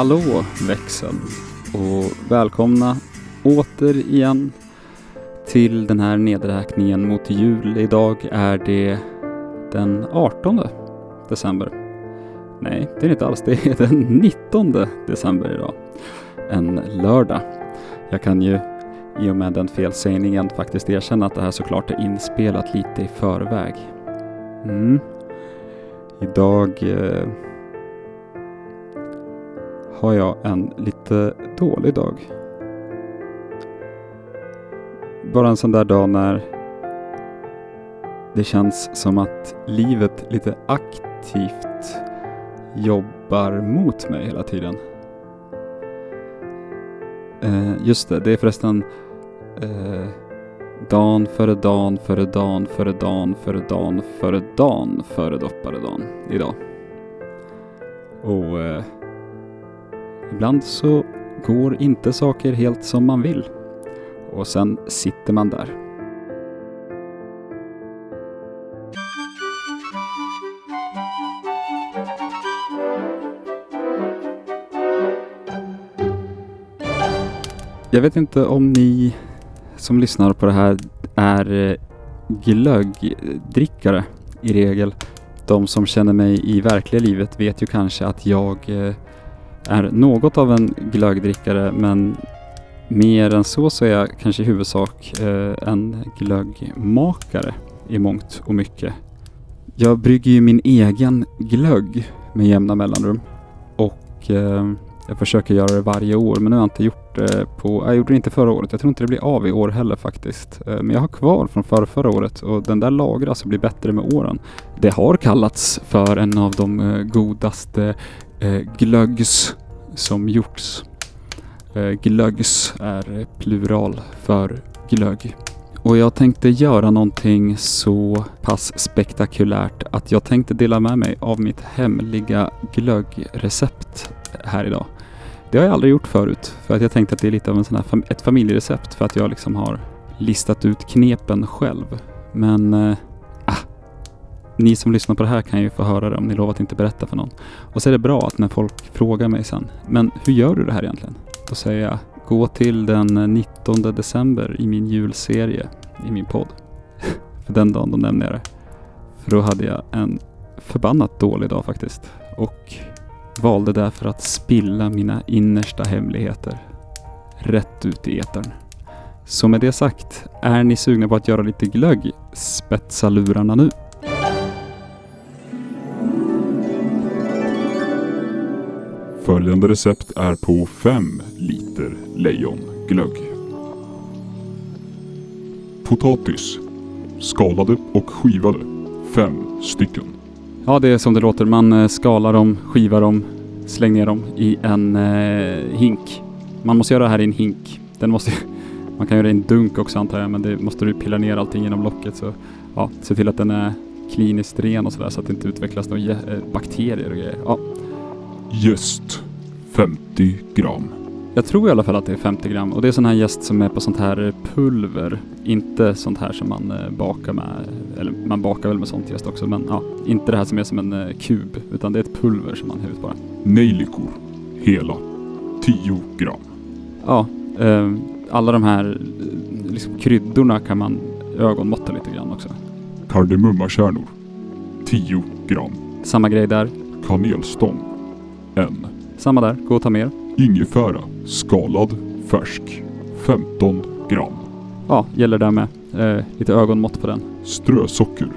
Hallå växeln och välkomna återigen till den här nedräkningen mot jul. Idag är det den 18 december. Nej, det är det inte alls. Det är den 19 december idag. En lördag. Jag kan ju i och med den felsägningen faktiskt erkänna att det här såklart är inspelat lite i förväg. Mm. Idag eh, har jag en lite dålig dag. Bara en sån där dag när det känns som att livet lite aktivt jobbar mot mig hela tiden. Eh, just det, det är förresten eh, dan före dan före dan före dan före dan före dan före dopparedan idag. Och eh, ibland så går inte saker helt som man vill. Och sen sitter man där. Jag vet inte om ni som lyssnar på det här är eh, glöggdrickare i regel. De som känner mig i verkliga livet vet ju kanske att jag eh, är något av en glöggdrickare men mer än så så är jag kanske i huvudsak eh, en glöggmakare i mångt och mycket. Jag brygger ju min egen glögg med jämna mellanrum och eh, jag försöker göra det varje år men nu har jag inte gjort det Eh, på, jag gjorde det inte förra året. Jag tror inte det blir av i år heller faktiskt. Eh, men jag har kvar från förra, förra året och den där lagras alltså och blir bättre med åren. Det har kallats för en av de eh, godaste glöggs som gjorts. Glöggs är plural för glögg. Och jag tänkte göra någonting så pass spektakulärt att jag tänkte dela med mig av mitt hemliga glöggrecept här idag. Det har jag aldrig gjort förut för att jag tänkte att det är lite av en sån här fam ett familjerecept för att jag liksom har listat ut knepen själv. Men eh, ah, ni som lyssnar på det här kan ju få höra det om ni lovar att inte berätta för någon. Och så är det bra att när folk frågar mig sen, men hur gör du det här egentligen? Då säger jag, gå till den 19 december i min julserie i min podd. för den dagen då nämner jag det. För då hade jag en förbannat dålig dag faktiskt. Och valde därför att spilla mina innersta hemligheter rätt ut i etern. Så med det sagt, är ni sugna på att göra lite glögg? Spetsa lurarna nu! Följande recept är på 5 liter lejonglögg. Potatis. Skalade och skivade. 5 stycken. Ja, det är som det låter. Man eh, skalar dem, skivar dem, slänger ner dem i en eh, hink. Man måste göra det här i en hink. Den måste, man kan göra det i en dunk också antar jag, men det måste du pilla ner allting genom locket. Så ja, se till att den är kliniskt ren och sådär så att det inte utvecklas några eh, bakterier och grejer. Ja, Just. 50 gram. Jag tror i alla fall att det är 50 gram och det är sån här jäst som är på sånt här pulver. Inte sånt här som man eh, bakar med, eller man bakar väl med sånt jäst också men ja, inte det här som är som en eh, kub utan det är ett pulver som man häller ut bara. Nejlikor. Hela. 10 gram. Ja, eh, alla de här eh, liksom, kryddorna kan man ögonmåtta lite grann också. Kardemummakärnor. 10 gram. Samma grej där. Kanelstång. En. Samma där, gå och ta mer. Ingefära. Skalad. Färsk. 15 gram. Ja, gäller där med. Eh, lite ögonmått på den. Strösocker.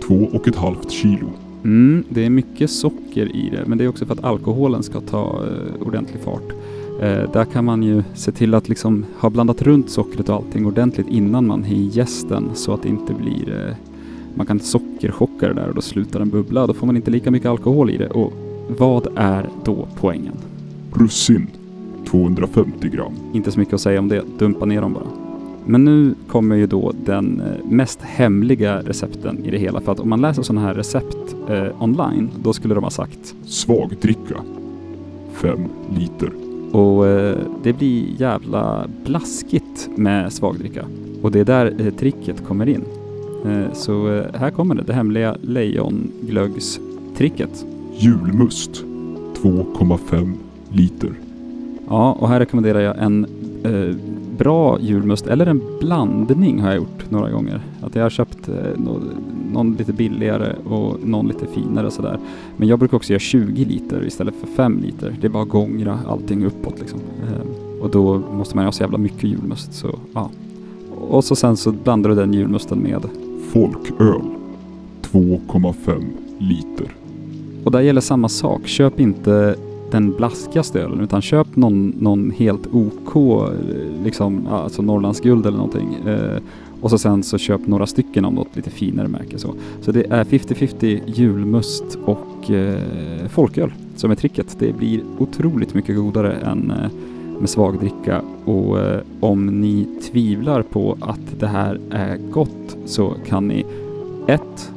2,5 kilo. Mm, det är mycket socker i det, men det är också för att alkoholen ska ta eh, ordentlig fart. Eh, där kan man ju se till att liksom ha blandat runt sockret och allting ordentligt innan man har i jästen så att det inte blir... Eh, man kan sockerchocka det där och då slutar den bubbla. Då får man inte lika mycket alkohol i det. Och vad är då poängen? Russin. 250 gram. Inte så mycket att säga om det, dumpa ner dem bara. Men nu kommer ju då den eh, mest hemliga recepten i det hela. För att om man läser sådana här recept eh, online, då skulle de ha sagt Svagdricka. 5 liter. Och eh, det blir jävla blaskigt med svagdricka. Och det är där eh, tricket kommer in. Eh, så eh, här kommer det, det hemliga lejonglöggstricket. Julmust. 2,5 liter. Ja, och här rekommenderar jag en eh, bra julmust, eller en blandning har jag gjort några gånger. Att jag har köpt eh, nå- någon lite billigare och någon lite finare och sådär. Men jag brukar också göra 20 liter istället för 5 liter. Det är bara att gångra allting uppåt liksom. Eh, och då måste man ju ha så jävla mycket julmust så ja. Och så sen så blandar du den julmusten med. Folköl 2,5 liter. Och där gäller samma sak. Köp inte den blaskigaste ölen utan köp någon, någon helt OK, liksom, alltså Norrlands guld eller någonting. Eh, och så sen så köp några stycken av något lite finare märke så. Så det är 50-50 julmust och eh, folköl som är tricket. Det blir otroligt mycket godare än eh, med svagdricka och eh, om ni tvivlar på att det här är gott så kan ni ett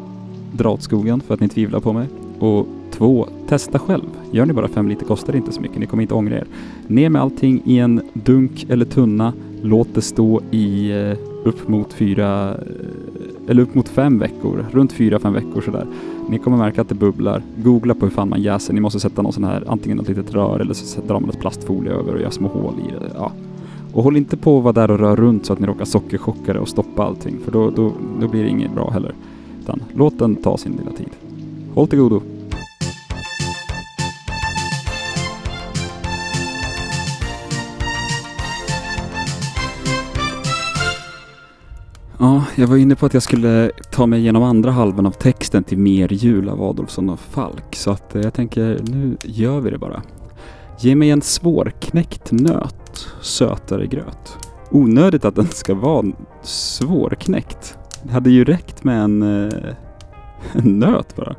dra åt skogen för att ni tvivlar på mig och 2. testa själv. Gör ni bara fem liter kostar det inte så mycket, ni kommer inte ångra er. Ner med allting i en dunk eller tunna, låt det stå i eh, upp mot fyra, eh, eller upp mot fem veckor, runt fyra, fem veckor sådär. Ni kommer märka att det bubblar. Googla på hur fan man jäser. Ni måste sätta någon sån här, antingen något litet rör eller så drar man ett plastfolie över och gör små hål i det. Ja. Och håll inte på att vara där och röra runt så att ni råkar sockerchocka det och stoppa allting, för då, då, då blir det inget bra heller. Utan låt den ta sin lilla tid. Håll till godo. Ja, jag var inne på att jag skulle ta mig igenom andra halvan av texten till Mer jul av Adolfsson och Falk, så att eh, jag tänker nu gör vi det bara. Ge mig en svårknäckt nöt, sötare gröt. Onödigt att den ska vara svårknäckt. Det hade ju räckt med en, eh, en nöt bara.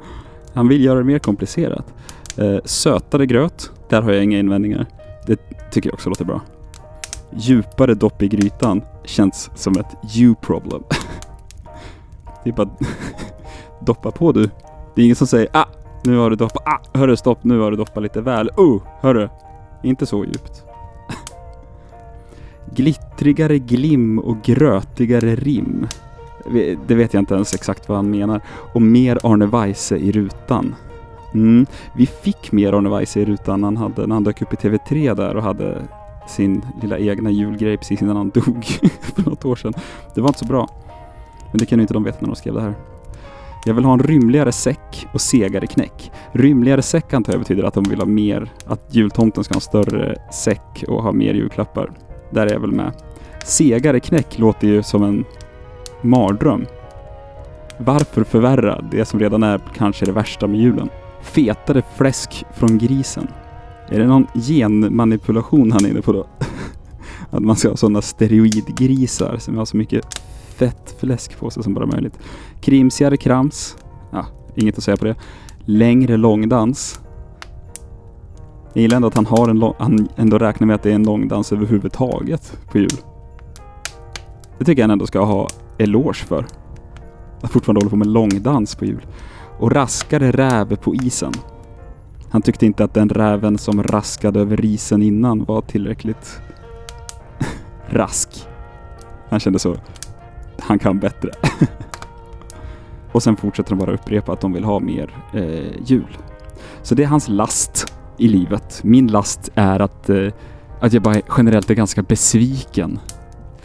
Han vill göra det mer komplicerat. Eh, sötare gröt, där har jag inga invändningar. Det tycker jag också låter bra. Djupare dopp i grytan känns som ett you problem. det är bara doppa på du. Det är ingen som säger ah, nu har du doppat, ah, hörru stopp, nu har du doppat lite väl. Oh, hörru. Inte så djupt. Glittrigare glim och grötigare rim. Det vet jag inte ens exakt vad han menar. Och mer Arne Weise i rutan. Mm. Vi fick mer Arne Weise i rutan när han, hade, när han dök upp i TV3 där och hade sin lilla egna julgrej precis innan han dog för något år sedan. Det var inte så bra. Men det kan ju inte de veta när de skrev det här. Jag vill ha en rymligare säck och segare knäck. Rymligare säck antar jag betyder att de vill ha mer, att jultomten ska ha en större säck och ha mer julklappar. Där är jag väl med. Segare knäck låter ju som en mardröm. Varför förvärra det som redan är kanske det värsta med julen? Fetare fläsk från grisen. Är det någon genmanipulation han är inne på då? Att man ska ha sådana steroidgrisar som har så mycket fett fläsk på sig som bara möjligt. Krimsigare krams. Ja, inget att säga på det. Längre långdans. Jag gillar ändå att han, har en lång, han ändå räknar med att det är en långdans överhuvudtaget på jul. Det tycker jag han ändå ska ha eloge för. Att fortfarande hålla på med långdans på jul. Och raskare räv på isen. Han tyckte inte att den räven som raskade över risen innan var tillräckligt rask. Han kände så. Han kan bättre. och sen fortsätter de bara upprepa att de vill ha mer eh, jul. Så det är hans last i livet. Min last är att, eh, att jag bara generellt är ganska besviken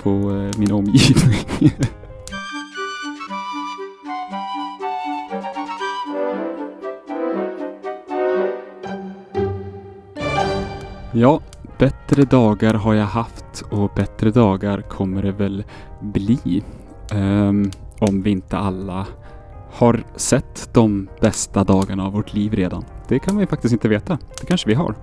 på eh, min omgivning. Ja, bättre dagar har jag haft och bättre dagar kommer det väl bli. Um, om vi inte alla har sett de bästa dagarna av vårt liv redan. Det kan vi faktiskt inte veta. Det kanske vi har.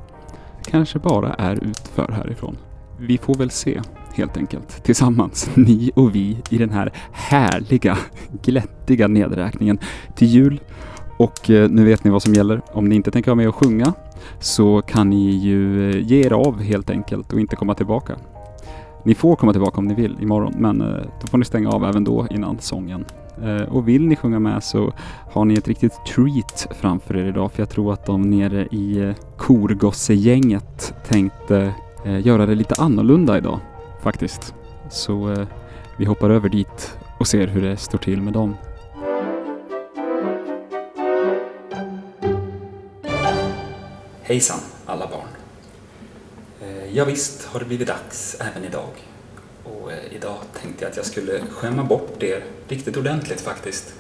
Det kanske bara är utför härifrån. Vi får väl se, helt enkelt. Tillsammans, ni och vi, i den här härliga, glättiga nedräkningen till jul. Och eh, nu vet ni vad som gäller. Om ni inte tänker vara med och sjunga så kan ni ju eh, ge er av helt enkelt och inte komma tillbaka. Ni får komma tillbaka om ni vill imorgon, men eh, då får ni stänga av även då innan sången. Och vill ni sjunga med så har ni ett riktigt treat framför er idag, för jag tror att de nere i korgossegänget tänkte göra det lite annorlunda idag, faktiskt. Så vi hoppar över dit och ser hur det står till med dem. Hejsan alla barn! Eh, ja, visst har det blivit dags även idag. Och eh, idag tänkte jag att jag skulle skämma bort er riktigt ordentligt faktiskt.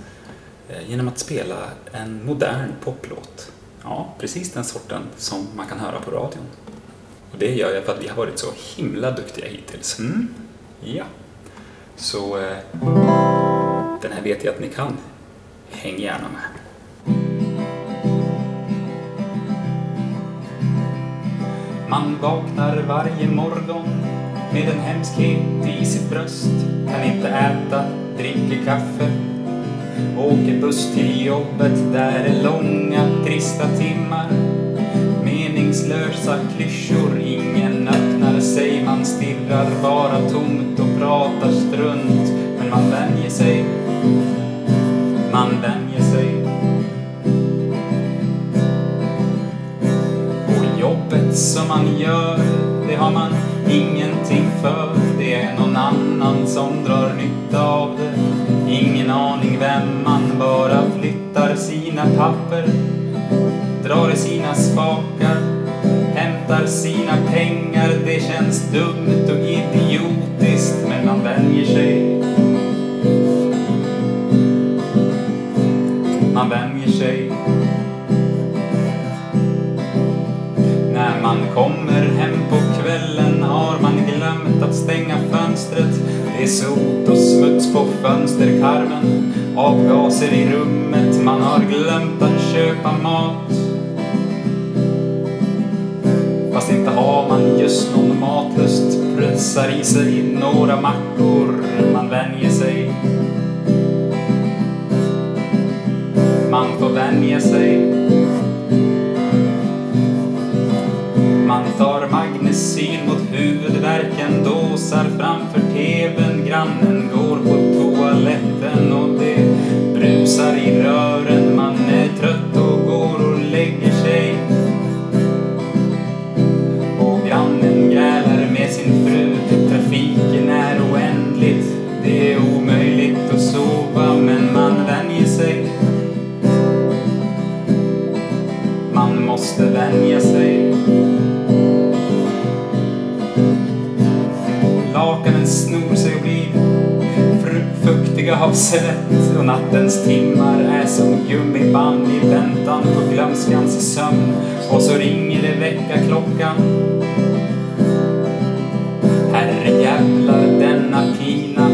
Eh, genom att spela en modern poplåt. Ja, precis den sorten som man kan höra på radion. Och det gör jag för att vi har varit så himla duktiga hittills. Mm? Ja. Så den här vet jag att ni kan. Häng gärna med. Man vaknar varje morgon med en hemskhet i sitt bröst. Kan inte äta, dricker kaffe. Åker buss till jobbet, där är långa, trista timmar. Meningslösa klyschor, ingen öppnar sig. Man stirrar bara tomt och pratar strunt. Värmen avgaser i rummet. Man har glömt att köpa mat. Fast inte har man just någon matlust, pressar i sig några mackor. Man vänjer sig. Man får vänja sig. Man tar magnecyl mot huvudvärken, dåsar framför TVn. Grannen går på toaletten och det brusar i rören. Av svett och nattens timmar är som gummiband i väntan på glömskans sömn och så ringer det väckarklockan. Herrejävlar denna pina,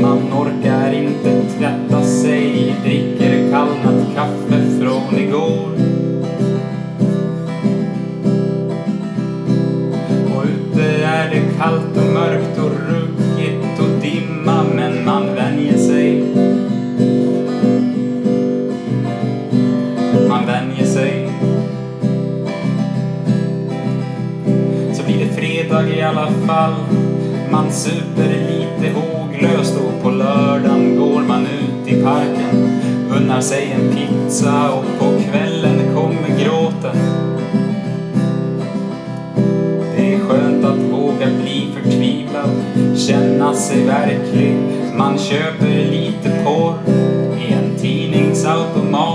man orkar inte tvätta sig, dricker kallnat kaffe från igår. Och ute är det kallt och mörkt och fredag i alla fall. Man super lite håglöst och på lördagen går man ut i parken. Unnar sig en pizza och på kvällen kommer gråten. Det är skönt att våga bli förtvivlad, känna sig verklig. Man köper lite porr i en tidningsautomat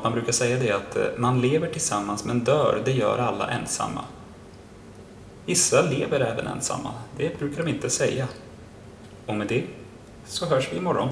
att man brukar säga det att eh, man lever tillsammans men dör, det gör alla ensamma. Vissa lever även ensamma, det brukar de inte säga. Och med det så hörs vi imorgon.